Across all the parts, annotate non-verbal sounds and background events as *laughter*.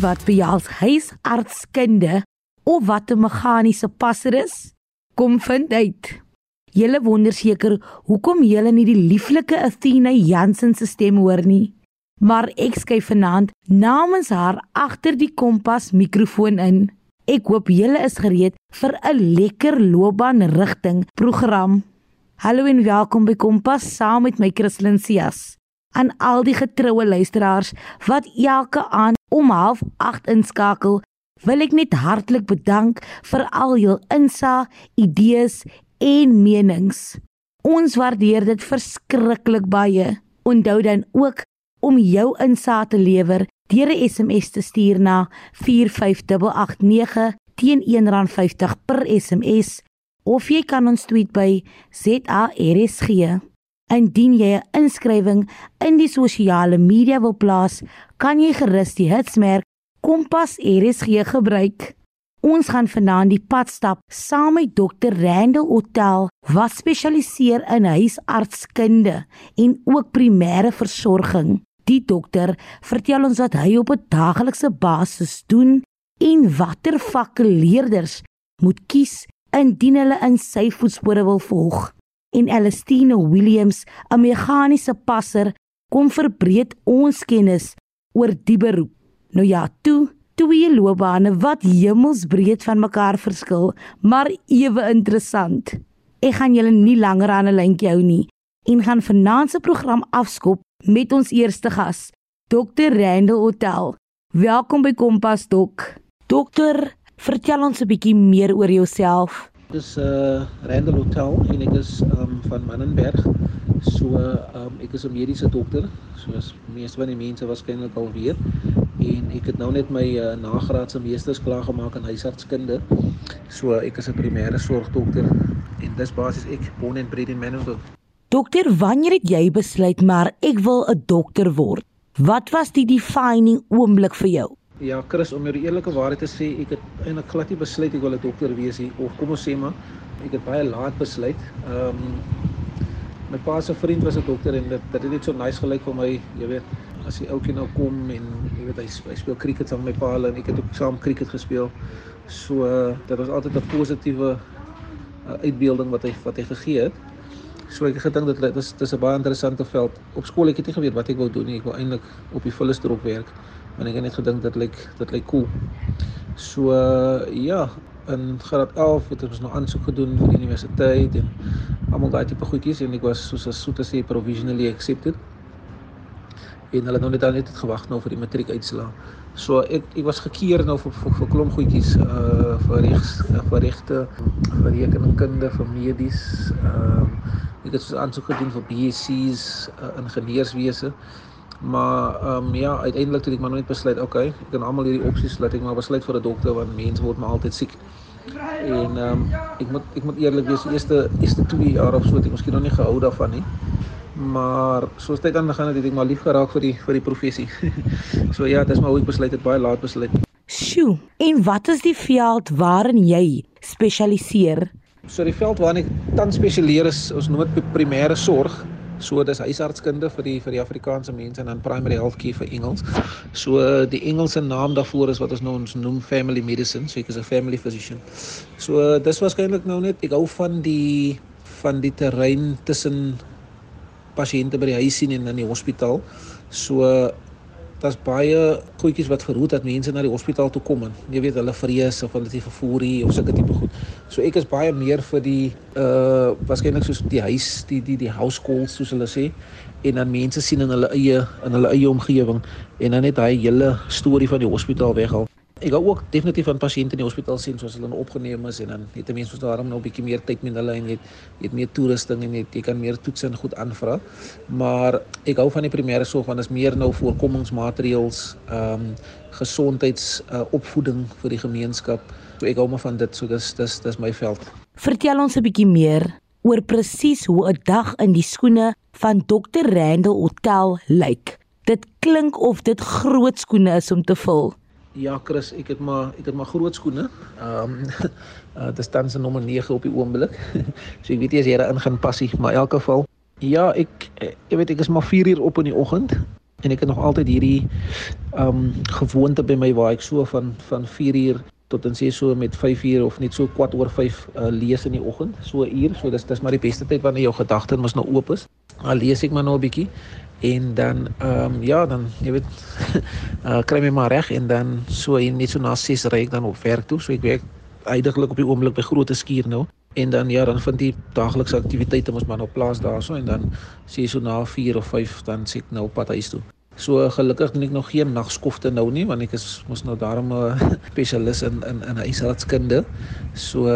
wat behels huisartskunde of wat 'n meganiese passer is? Kom vind uit. Julle wonder seker hoekom julle nie die lieflike Athena Jansen se stem hoor nie. Maar ek skryf vanaand namens haar agter die kompas mikrofoon in. Ek hoop julle is gereed vir 'n lekker loopbaanrigting program. Hallo en welkom by Kompas saam met my Christlyn Cias. Aan al die getroue luisteraars wat elke aand om 08:30 inskakel, wil ek net hartlik bedank vir al jul insa, idees en menings. Ons waardeer dit verskriklik baie. Onthou dan ook om jou insaag te lewer deur 'n SMS te stuur na 45889 teen R1.50 per SMS of jy kan ons tweet by ZARSG. Indien jy 'n inskrywing in die sosiale media wil plaas, kan jy gerus die hitsmerk Kompas RSG gebruik. Ons gaan vanaand die pad stap saam met Dr. Randall Hotel wat spesialiseer in huisartskunde en ook primêre versorging. Die dokter vertel ons wat hy op 'n daaglikse basis doen en watter vakke leerders moet kies indien hulle in sy voetspore wil volg. En Elistine Williams, 'n meganiese passer, kom verbreed ons kennis oor die beroep. Nou ja, toe twee loopbane wat hemelsbreed van mekaar verskil, maar ewe interessant. Ek gaan julle nie langer aan 'n lyntjie hou nie en gaan vanaand se program afskop met ons eerste gas, Dr. Randall Hotel. Welkom by Kompas Dok. Dokter, vertel ons 'n bietjie meer oor jouself. Dis uh Randall Hotel en ek is um van Mannenberg. So um ek is 'n mediese dokter, soos meeste van die mense waarskynlik al weet en ek het nou net my uh, nagraadse meesters klaar gemaak in huisartskunde. So ek is 'n primêre sorgdokter en dis basies ek bon en bred in Manenberg. Dokter, wanneer het jy besluit maar ek wil 'n dokter word? Wat was die defining oomblik vir jou? Ja, Chris, om jou die eerlike waarheid te sê, ek het eintlik glad nie besluit ek wil 'n dokter wees nie of kom ons sê maar ek het baie laat besluit. Ehm um, my pa se vriend was 'n dokter en dit dit het net so nice gelyk vir my, jy weet, as die ouetjie nou kom en jy weet hy, hy speel cricket saam met my pa en ek het ook saam cricket gespeel. So dit was altyd 'n positiewe uh, uitbeelding wat hy wat hy gegee het. So ek het gedink dit is dis 'n baie interessante veld. Op skool ek het nie geweet wat ek wou doen nie. Ek wou eintlik op die volle strook werk. Maar ek het net gedink dit lyk dit lyk cool. So uh, ja, in graad 11 het ons nou aansoek gedoen vir die universiteit en almal daai tipe goedjies en ek was soos as soos te sê provisionally accepted en hulle net dan net het gewag nou vir die matriek uitslaa. So ek ek was gekeer nou vir vir, vir klomp goedjies uh vir regs vir regte vir rekenkunde vir medies. Ehm uh, ek het so aansoek gedoen vir BSc's uh, ingenieurswese. Maar ehm um, ja, uiteindelik het ek maar nooit besluit, okay, ek kan almal hierdie opsies laat ek maar besluit vir 'n dokter want mense word maar altyd siek. En ehm um, ek moet ek moet eerlik wees, die eerste eerste 2 jaar of so het ek miskien nog nie gehou daarvan nie maar soos tyd aangegaan het, het ek maar lief geraak vir die vir die professie. *laughs* so ja, dis maar hoe ek besluit het baie laat besluit. Sjoe, en wat is die veld waarin jy spesialiseer? So die veld waarin ek tans spesialiseer is ons noem dit primêre sorg. So dis huisartskunde vir die vir die Afrikaanse mense en dan primary health care vir Engels. So die Engelse naam daarvoor is wat ons nou ons noem family medicine, so ek is 'n family physician. So dis waarskynlik nou net ek hou van die van die terrein tussen pasiënte by die huis sien en in die hospitaal. So daar's baie goedjies wat verhoed dat mense na die hospitaal toe kom en jy weet hulle vrees of hulle het nie vervoer nie of sulke tipe goed. So ek is baie meer vir die uh waarskynlik soos die huis, die die die house calls soos hulle sê en dan mense sien in hulle eie in hulle eie omgewing en dan net daai hele storie van die hospitaal weghaal. Ek gou ook definitief aan pasiënte in die hospitaal sien soos hulle nou opgeneem is en dan het mense daarom nou 'n bietjie meer tyd met hulle en jy het, jy het meer toerusting en jy, jy kan meer toets en goed aanvra. Maar ek hou van die primêre sorg want dit is meer nou voorkomingsmaatreëls, ehm um, gesondheids uh, vir die gemeenskap. Ek hou maar van dit. So dis dis dis my veld. Vertel ons 'n bietjie meer oor presies hoe 'n dag in die skoene van Dr. Randall Hotel lyk. Dit klink of dit groot skoene is om te vul. Ja, Chris, ek het maar ek het maar groot skoene. Ehm um, *laughs* uh, dit staan se nommer 9 op die oomblik. *laughs* so ek weet nie as jy daar in gaan passie, maar in elk geval ja, ek ek weet ek is maar 4 uur op in die oggend en ek het nog altyd hierdie ehm um, gewoonte by my waar ek so van van 4 uur tot en sê so met 5 uur of net so kwart oor 5 uh, lees in die oggend, so 'n uur, so dis dis maar die beste tyd wanneer jou gedagtes mos nou oop is. Dan lees ek maar nou 'n bietjie en dan ehm um, ja, dan jy weet uh, *laughs* kry my maar reg en dan so in net so na 6 ry ek dan op werk toe, so ek werk eintlik op die oomblik by Grote Skuur nou en dan ja, dan vind die daaglikse aktiwiteite mos maar nou plaas daarso en dan sê so na 4 of 5 dan sit ek nou op pad huis toe. So gelukkig doen ek nog geen nagskofte nou nie want ek is mos nou daarom *laughs* 'n spesialis in in in huisartskunde. So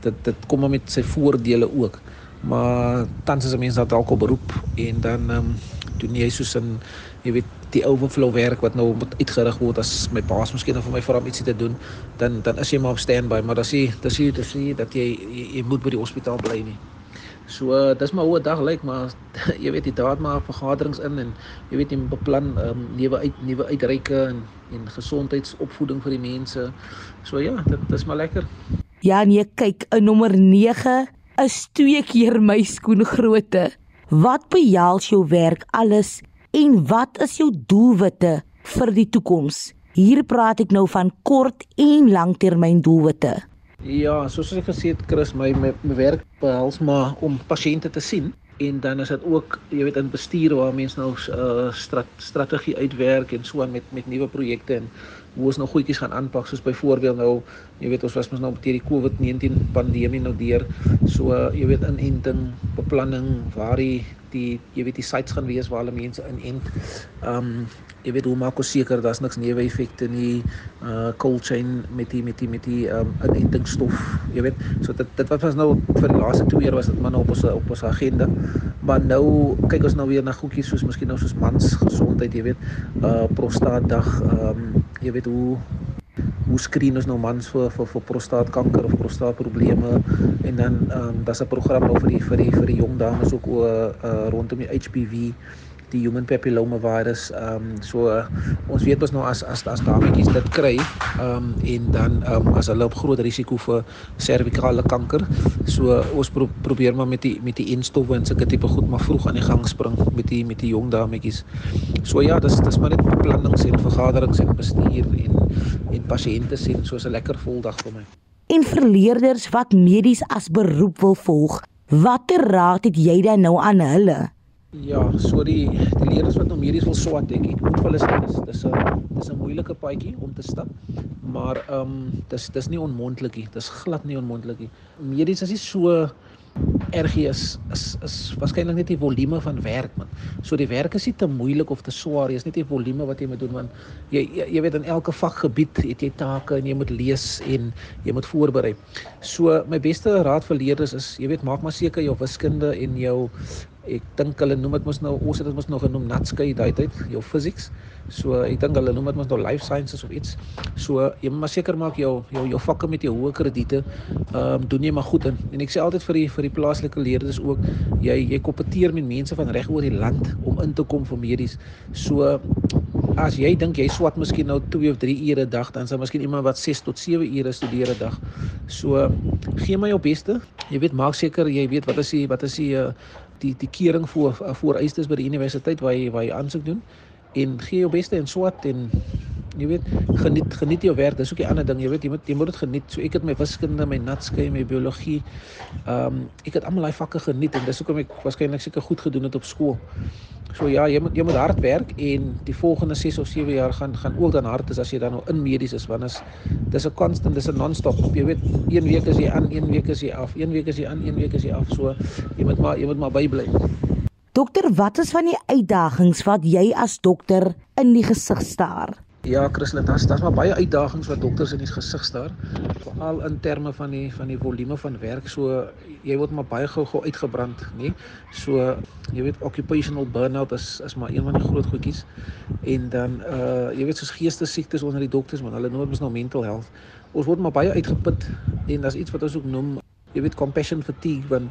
dit dit kom maar met sy voordele ook. Maar tans is 'n mens dalk op beroep en dan ehm um, doen jy soos in jy weet die overflow werk wat nou moet uitgerig word as my baas miskien vir my vir hom ietsie te doen, dan dan is jy maar op standby, maar dan sê dan sê jy dat jy, jy jy moet by die hospitaal bly nie. So uh, dis maar hoe 'n dag lyk maar *laughs* jy weet jy daad maar vergaderings in en jy weet jy beplan ehm um, nuwe uit nuwe uitreike en en gesondheidsopvoeding vir die mense. So ja, dit dis maar lekker. Ja nee, kyk, 'n nommer 9 is twee keer my skoen grootte. Wat behels jou werk alles en wat is jou doelwitte vir die toekoms? Hier praat ek nou van kort en langtermyn doelwitte. Ja, soos ek gesê het, Chris, my my, my werk behels maar om pasiënte te sien en dan is dit ook, jy weet, in bestuur waar mense nou 'n uh, strat, strategie uitwerk en so aan met met nuwe projekte en hoe ons nou goedjies gaan aanpak soos byvoorbeeld nou jy weet ons was mos nou met hierdie COVID-19 pandemie nou deur. So uh, jy weet inenting beplanning waar die die jy weet die sites gaan wees waar hulle mense inent. Ehm um, jy weet hoe maak ons seker daar's niks neeweffekte nie uh cold chain met die met die met die ehm um, inentingsstof. Jy weet so dit dit wat ons nou vir die laaste 2 jaar was dit maar nou op ons op ons agenda. Maar nou kyk ons nou weer na goedjies soos miskien nou soos mans gesondheid, jy weet, uh prostaatdag, ehm um, jy weet hoe hoe skreen ons nou mans vir vir vir prostaatkanker of prostaatprobleme en dan ehm um, daar's 'n program nou vir die vir die vir die jong dames ook o uh, rondom die HPV die human papilloma virus ehm um, so uh, ons weet ons nou as as as dametjies dit kry ehm um, en dan ehm um, as hulle op groot risiko vir servikale kanker so ons pro probeer maar met die met die instowwe en sulke tipe goed maar vroeg aan die gang spring met die met die jong dametjies. So ja dis dis maar net beplannings en vergaderings en bestuur en pasiënte sien soos 'n lekker voldag vir my. En verleerders wat medies as beroep wil volg, watter raad het jy dan nou aan hulle? Ja, so die die leerders wat nou medies wil swat, dink ek, moet hulle sê dis dis 'n dis 'n moeilike paadjie om te stap. Maar ehm um, dis dis nie onmoontlik nie. Dis glad nie onmoontlik nie. Medies is nie so RG is is is waarskynlik net die volume van werk man. So die werk is nie te moeilik of te swaar nie, is net die volume wat jy moet doen want jy jy, jy weet in elke vakgebied het jy take en jy moet lees en jy moet voorberei. So my beste raad vir leerders is jy weet maak maar seker jou wiskunde en jou ek dink hulle noem dit mos nou ons het dit mos nog genoem natskei daai tyd jou physics. So ek dink hulle noem dit mos nou life sciences of iets. So jy moet maar seker maak jou jou jou vakke met jou hoë krediete ehm um, doen jy maar goed in. En ek sê altyd vir die vir die plaaslike leerders ook jy jy kompeteer met mense van reg oor die land om in te kom vir medies. So as jy dink jy swat miskien nou 2 of 3 ure 'n dag dan sal miskien iemand wat 6 tot 7 ure studeer 'n dag. So gee my jou beste. Jy weet maak seker jy weet wat is die wat is die uh, die die kering voor vooreistes by die universiteit waar jy waar jy aansoek doen en gee jou beste en swat en jy weet geniet geniet jou werk. Dis ook 'n ander ding jy weet jy moet jy moet dit geniet. So ek het my wiskunde my natskei my biologie ehm um, ek het almal daai vakke geniet en dis hoekom ek waarskynlik seker goed gedoen het op skool so ja jy moet jy moet hard werk en die volgende 6 of 7 jaar gaan gaan ook dan hard is as jy dan nou in medies is want is dis 'n constant dis 'n non-stop. Jy weet een week is jy aan een week is jy af een week is jy aan een week is jy af. So jy moet maar jy moet maar bybly. Dokter, wat is van die uitdagings wat jy as dokter in die gesig staar? Ja, Christlyn, daar's daar's maar baie uitdagings wat dokters in die gesig staar, veral in terme van die van die volume van werk. So jy word maar baie gou-gou uitgebrand, nê? So jy weet occupational burnout is is maar een van die groot goedjies. En dan uh jy weet soos geestesiektes onder die dokters, want hulle noem dit nou mental health. Ons word maar baie uitgeput en daar's iets wat ons ook noem, jy weet compassion fatigue, want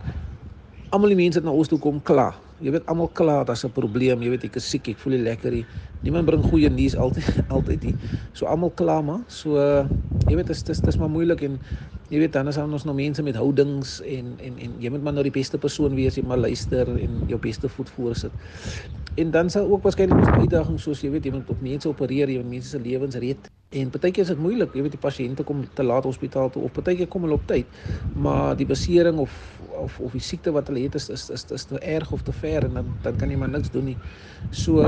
almal die mense wat na ons toe kom kla. Jy weet almal kla daar's 'n probleem, jy weet ek is siek, ek voel nie lekker nie. Niemand bring goeie nuus altyd *laughs* altyd nie. So almal kla maar. So jy weet dit is dit is maar moeilik en jy weet dan is ons nog mense met houdings en en en jy moet maar nou die beste persoon wees, jy maar luister en jou beste voet voorsit. En dan sal ook waarskynlik ons uitdaging soos jy weet jy moet op mense opereer, jy moet mense se lewens red. En partykeer is dit moeilik, jy weet die pasiënte kom te laat hospitaal toe of partykeer kom hulle op tyd, maar die besering of of of die siekte wat hulle het is is is is te erg of te ver en dan dan kan jy maar niks doen nie. So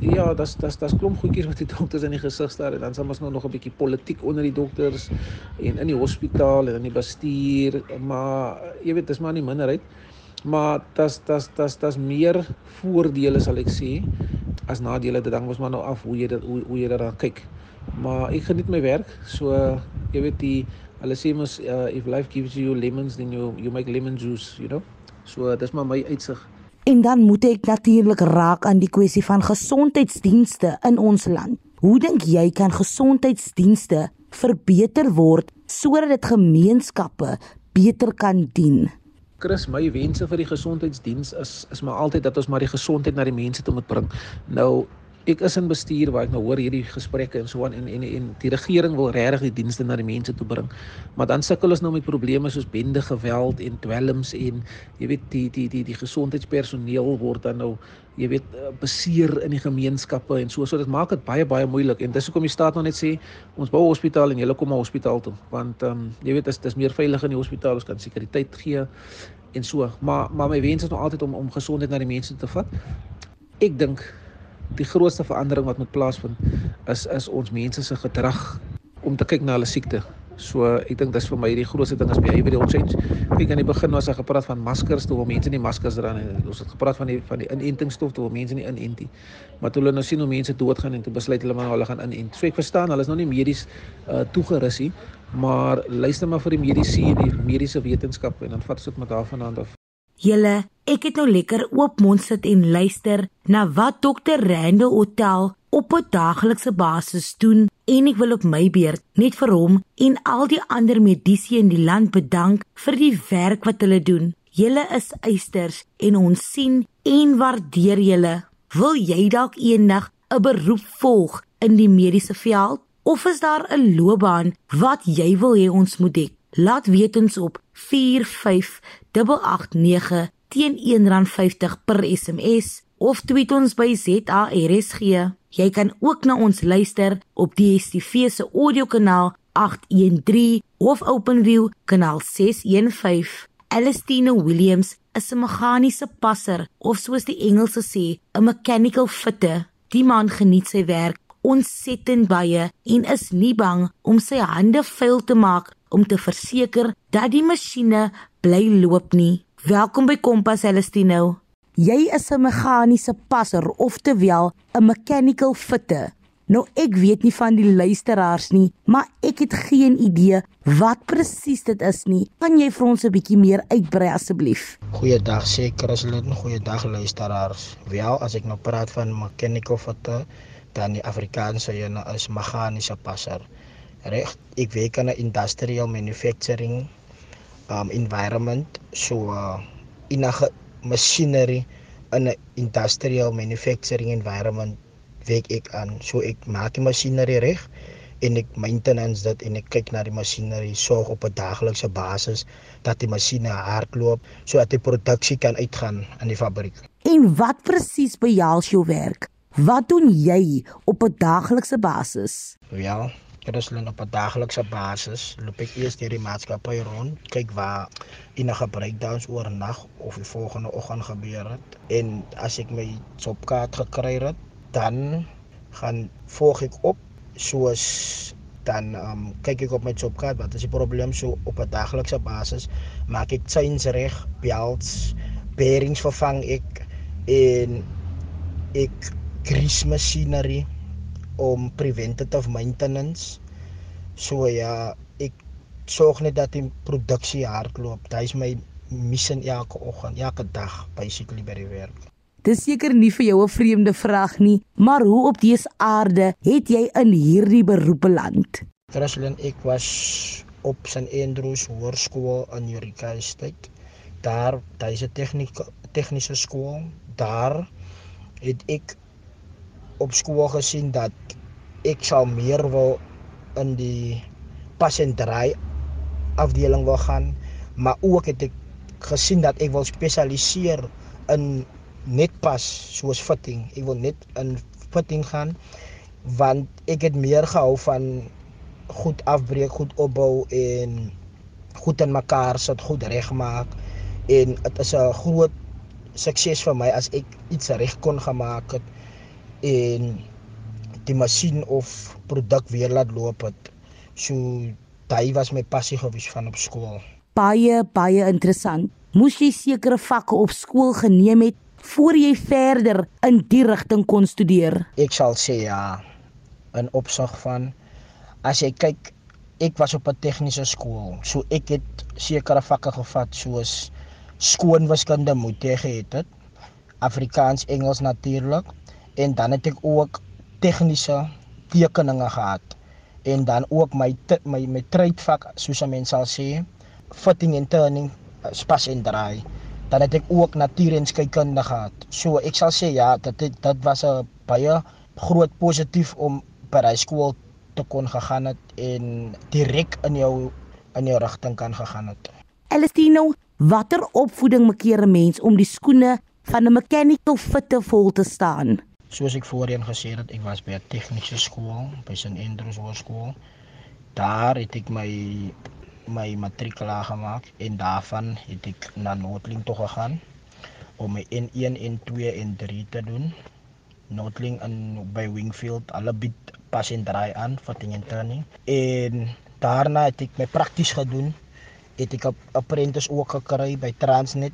ja, dis dis dis klomp goedjies wat die *laughs* dokters in die gesig staar en dan sal ons nou nog 'n bietjie politiek onder die dokters en in die hospitaal en in die bestuur, maar jy weet dis maar nie minderheid maar das das das das meer voordele sal ek sê as nadele dit hang ons maar nou af hoe jy dit hoe, hoe jy daaraan kyk. Maar ek geniet my werk so jy weet die hulle sê mos uh, if life gives you lemons then you you make lemon juice you know? So dis maar my uitsig. En dan moet ek natuurlik raak aan die kwessie van gesondheidsdienste in ons land. Hoe dink jy kan gesondheidsdienste verbeter word sodat dit gemeenskappe beter kan dien Chris, my wense vir die gesondheidsdiens is is maar altyd dat ons maar die gesondheid na die mense toe moet bring. Nou ek is in bestuur waar ek nou hoor hierdie gesprekke en so aan en en en die regering wil regtig die dienste na die mense toe bring. Maar dan sukkel ons nou met probleme soos bende geweld en dwelms en jy weet die die die die gesondheidspersoneel word dan nou jy weet eh, beseer in die gemeenskappe en so so dit maak dit baie baie moeilik en dis hoekom die staat nou net sê ons bou 'n hospitaal en julle kom maar hospitaal toe want ehm um, jy weet dis dis meer veilig in die hospitaal ons kan sekuriteit gee en so maar maar my wens is nog altyd om om gesondheid na die mense te vat. Ek dink die grootste verandering wat moet plaasvind is is ons mense se gedrag om te kyk na hulle siekte. So ek dink dis vir my die grootste ding as behavioral change. Ek aan die begin was daar gepraat van maskers toe om mense nie maskers dra nie. Ons het gepraat van die van die inentingsstof toe om mense nie inent nie. Maar toe hulle nou sien hoe mense doodgaan en toe besluit hulle maar hulle gaan inent. So ek verstaan, hulle is nog nie medies uh toegerus nie, maar luister maar vir die mediese en die mediese wetenskap en dan vat dit met daarvandaan af. Julle, ek het nou lekker oop mond sit en luister na wat dokter Randall Hotel op 'n daaglikse basis doen en ek wil op my beurt net vir hom en al die ander medisy in die land bedank vir die werk wat hulle doen. Julle is eisters en ons sien en waardeer julle. Wil jy dalk eendag 'n beroep volg in die mediese veld of is daar 'n loopbaan wat jy wil hê ons moet dek? Laat weet ons op 45889 teen R1.50 per SMS of tweet ons by ZARSG. Jy kan ook na ons luister op DStv se audiokanaal 813 of OpenView kanaal 615. Alistine Williams is 'n meganiese passer of soos die Engelse sê, 'n mechanical fitter. Die man geniet sy werk ontsettend baie en is nie bang om sy hande vuil te maak om te verseker dat die masjiene bly loop nie. Welkom by Kompas Celestino. Jy is 'n meganiese passer of terwyl 'n mechanical fitter. Nou ek weet nie van die luisteraars nie, maar ek het geen idee wat presies dit is nie. Kan jy vir ons 'n bietjie meer uitbrei asseblief? Goeiedag, seker as hulle 'n goeiedag luisteraars. Wel, as ek nou praat van mechanical fitter, dan die Afrikaanse een is meganiese passer reg ek werk in 'n industrial manufacturing um environment so uh, in 'n machinery in 'n industrial manufacturing environment werk ek aan so ek maak die masjinerie reg en ek maintenance dit en ek kyk na die masjinerie sorg op 'n daaglikse basis dat die masjiene hardloop sodat die produksie kan uitgaan in die fabriek. En wat presies behels jou werk? Wat doen jy op 'n daaglikse basis? Ja, Rusland op 'n daaglikse basis. Loop ek eers deur die maatskappy rond, kyk waar enige breakdowns oornag of die volgende oggend gebeur het. En as ek my jobkaart gekry het, dan gaan volg ek op soos dan um, kyk ek op my jobkaart wat is die probleem? So op 'n daaglikse basis maak ek chains reg, belts, bearings vervang ek en ek grease machinery om preventative maintenance. So ja, ek sorg net dat die produksie hardloop. Dit is my missie elke oggend, elke dag basically by die werk. Dis seker nie vir jou 'n vreemde vraag nie, maar hoe op dese aarde het jy in hierdie beroep beland? Christelin, ek was op St Andrews Hoërskool in Eureka Estate. Daar, daar is 'n tegniese tegniese skool. Daar het ek op skool gesien dat ek sal meer wil in die pasiëntry afdeling wil gaan, maar ook het ek gesien dat ek wil spesialiseer in net pas soos fitting. Ek wil net in fitting gaan want ek het meer gehou van goed afbreek, goed opbou en goed in mekaar sit, goed regmaak en dit is 'n groot sukses vir my as ek iets reg kon gemaak het en die masjien of produk weer laat loop het. So daai was my passie gewees van op skool. Baie baie interessant. Moes jy sekere vakke op skool geneem het voor jy verder in die rigting kon studeer? Ek sal sê ja in opsig van as jy kyk ek was op 'n tegniese skool so ek het sekere vakke gevat soos skoonwiskunde moet jy gehad het Afrikaans Engels natuurlik en dan het ek ook tegniese tekeninge gehad en dan ook my my my trydvak soos 'n mens sal sê fitting and turning spas en draai dan het ek ook natuur en skeikunde gehad so ek sal sê ja dit dit was 'n baie groot positief om by daai skool te kon gegaan het en direk in jou in jou rigting kan gegaan het. Elistino, watter opvoeding maak 'n mens om die skoene van 'n mechanical fitter vol te staan? Soos ek voorheen gesê het, ek was by 'n tegniese skool, by St Andrews Hoërskool. Daar het ek my my matrikula gemaak en daarvan het ek na Noordling toe gegaan om my N1 en 2 en 3 te doen. Noordling in by Wingfield, alle bied pas en draai aan fitting and turning en daarna het ek my prakties gedoen het ek 'n apprentice ook gekry by Transnet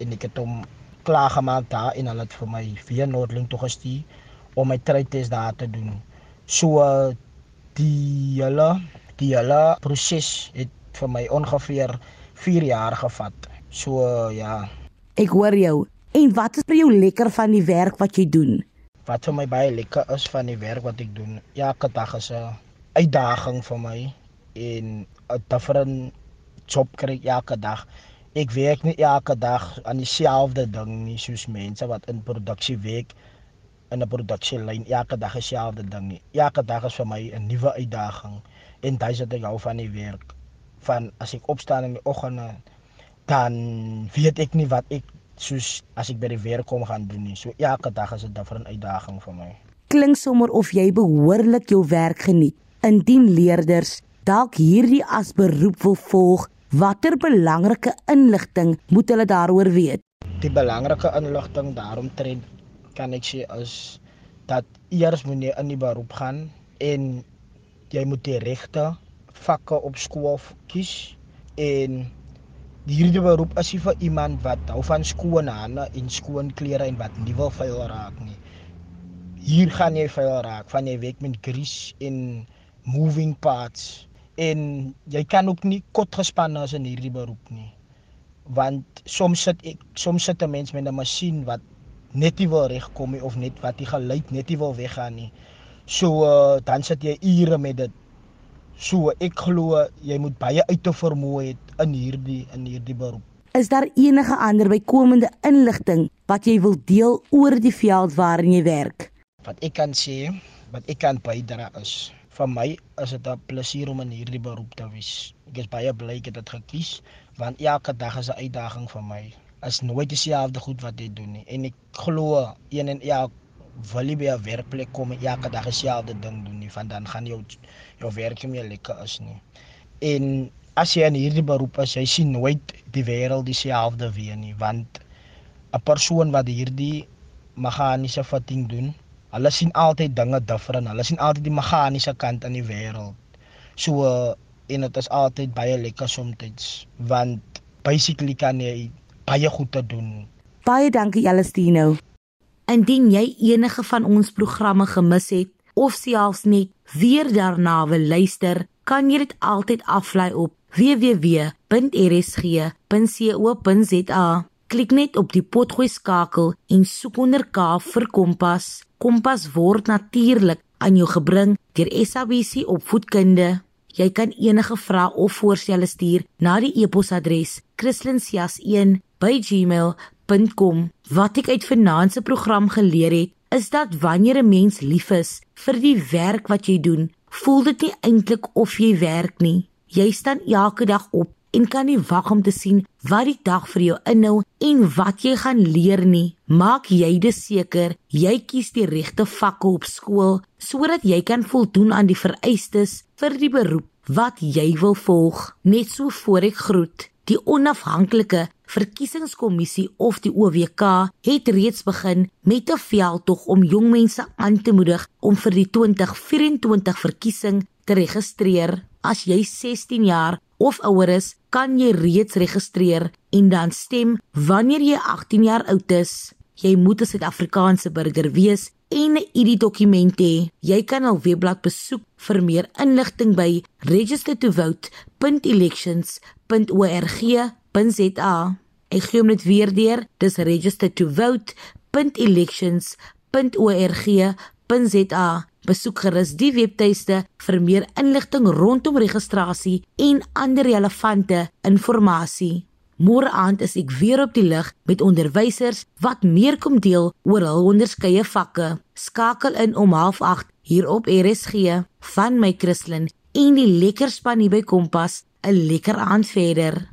en ek het hom klaar gemaak daar en hulle het vir my via Noordling toe gestuur om my trade daar te doen so die hele die hele proses het vir my ongeveer 4 jaar gevat so ja ek hoor jou en wat is vir jou lekker van die werk wat jy doen wat vir my baie lekker is van die werk wat ek doen. Elke dag is 'n uitdaging vir my en 'n different job kry elke dag. Ek werk nie elke dag aan dieselfde ding nie soos mense wat in produksie werk in 'n produksielyn elke dag dieselfde ding nie. Elke dag is vir my 'n nuwe uitdaging en dit is wat ek hou van die werk. Van as ek opstaan in die oggende dan weet ek nie wat ek soos as ek by die werk kom gaan doen nie. So elke dag is 'n uitdaging vir my. Klink sommer of jy behoorlik jou werk geniet. Indien leerders dalk hierdie as beroep wil volg, watter belangrike inligting moet hulle daaroor weet? Die belangrike inligting daaromtrent kan ek sê is dat eers moet jy in die beroep gaan en jy moet die regte vakke op skool kies en hierdie beroep is nie vir iemand wat hou van skoon hande en skoon klere en wat nie wil vuil raak nie. Hier gaan jy vuil raak van jy werk met grease en moving parts en jy kan ook nie kot gespan as in hierdie beroep nie. Want soms sit ek soms sit 'n mens met 'n masjien wat net nie wil regkom nie of net wat die geluid net nie wil weggaan nie. So uh, dan sit jy ure met dit. So ek glo jy moet baie uit te vermoë het in hierdie in hierdie beroep. Is daar enige ander bykomende inligting wat jy wil deel oor die veld waarin jy werk? Wat ek kan sê, wat ek kan bydra is vir my is dit 'n plesier om in hierdie beroep te wees. Ek is baie bly ek het dit gekies want elke dag is 'n uitdaging vir my. Is nooit dieselfde goed wat jy doen nie en ek glo een en elk wil jy by 'n werkplek kom en elke dag dieselfde ding doen nie want dan gaan jou jou werk nie meer lekker is nie. En as jy in hierdie beroep is, jy sien nooit die wêreld dieselfde weer nie, want 'n persoon wat hierdie meganiese fitting doen, hulle sien altyd dinge different. Hulle sien altyd die meganiese kant aan die wêreld. So en dit is altyd baie lekker soms, want basically kan jy baie goed te doen. Baie dankie Celestino. Indien jy enige van ons programme gemis het of selfs net weer daarna wil luister, kan jy dit altyd aflaai op www.rsg.co.za. Klik net op die potgooi skakel en soek onder K vir Kompas. Kompas word natuurlik aan jou gebring deur SABC Opvoedkunde. Jy kan enige vrae of voorstelle stuur na die e-posadres kristlyn.sias1@gmail.com. Wat ek uit vanaand se program geleer het, is dat wanneer 'n mens lief is vir die werk wat jy doen, voel dit nie eintlik of jy werk nie. Jy staan elke dag op en kan nie wag om te sien wat die dag vir jou inhou en wat jy gaan leer nie. Maak jy dit seker jy kies die regte vakke op skool sodat jy kan voldoen aan die vereistes vir die beroep wat jy wil volg. Net so voor ek groet. Die onafhanklike verkiesingskommissie of die OWK het reeds begin met 'n veldtog om jong mense aan te moedig om vir die 2024 verkiesing te registreer. As jy 16 jaar of ouer is, kan jy reeds registreer en dan stem wanneer jy 18 jaar oud is. Jy moet 'n Suid-Afrikaanse burger wees en 'n ID-dokument hê. Jy kan al webblad besoek vir meer inligting by registertovote.elections.org.za. Ek gee hom net weer deur. Dis registertovote.elections.org.za. Besoek gerus die webtuiste vir meer inligting rondom registrasie en ander relevante inligting. Môre aand is ek weer op die lig met onderwysers wat meer kom deel oor hul onderskeie vakke. Skakel in om 08:30 hier op RSG van my Christlyn en die lekker span hier by Kompas, 'n lekker aand verder.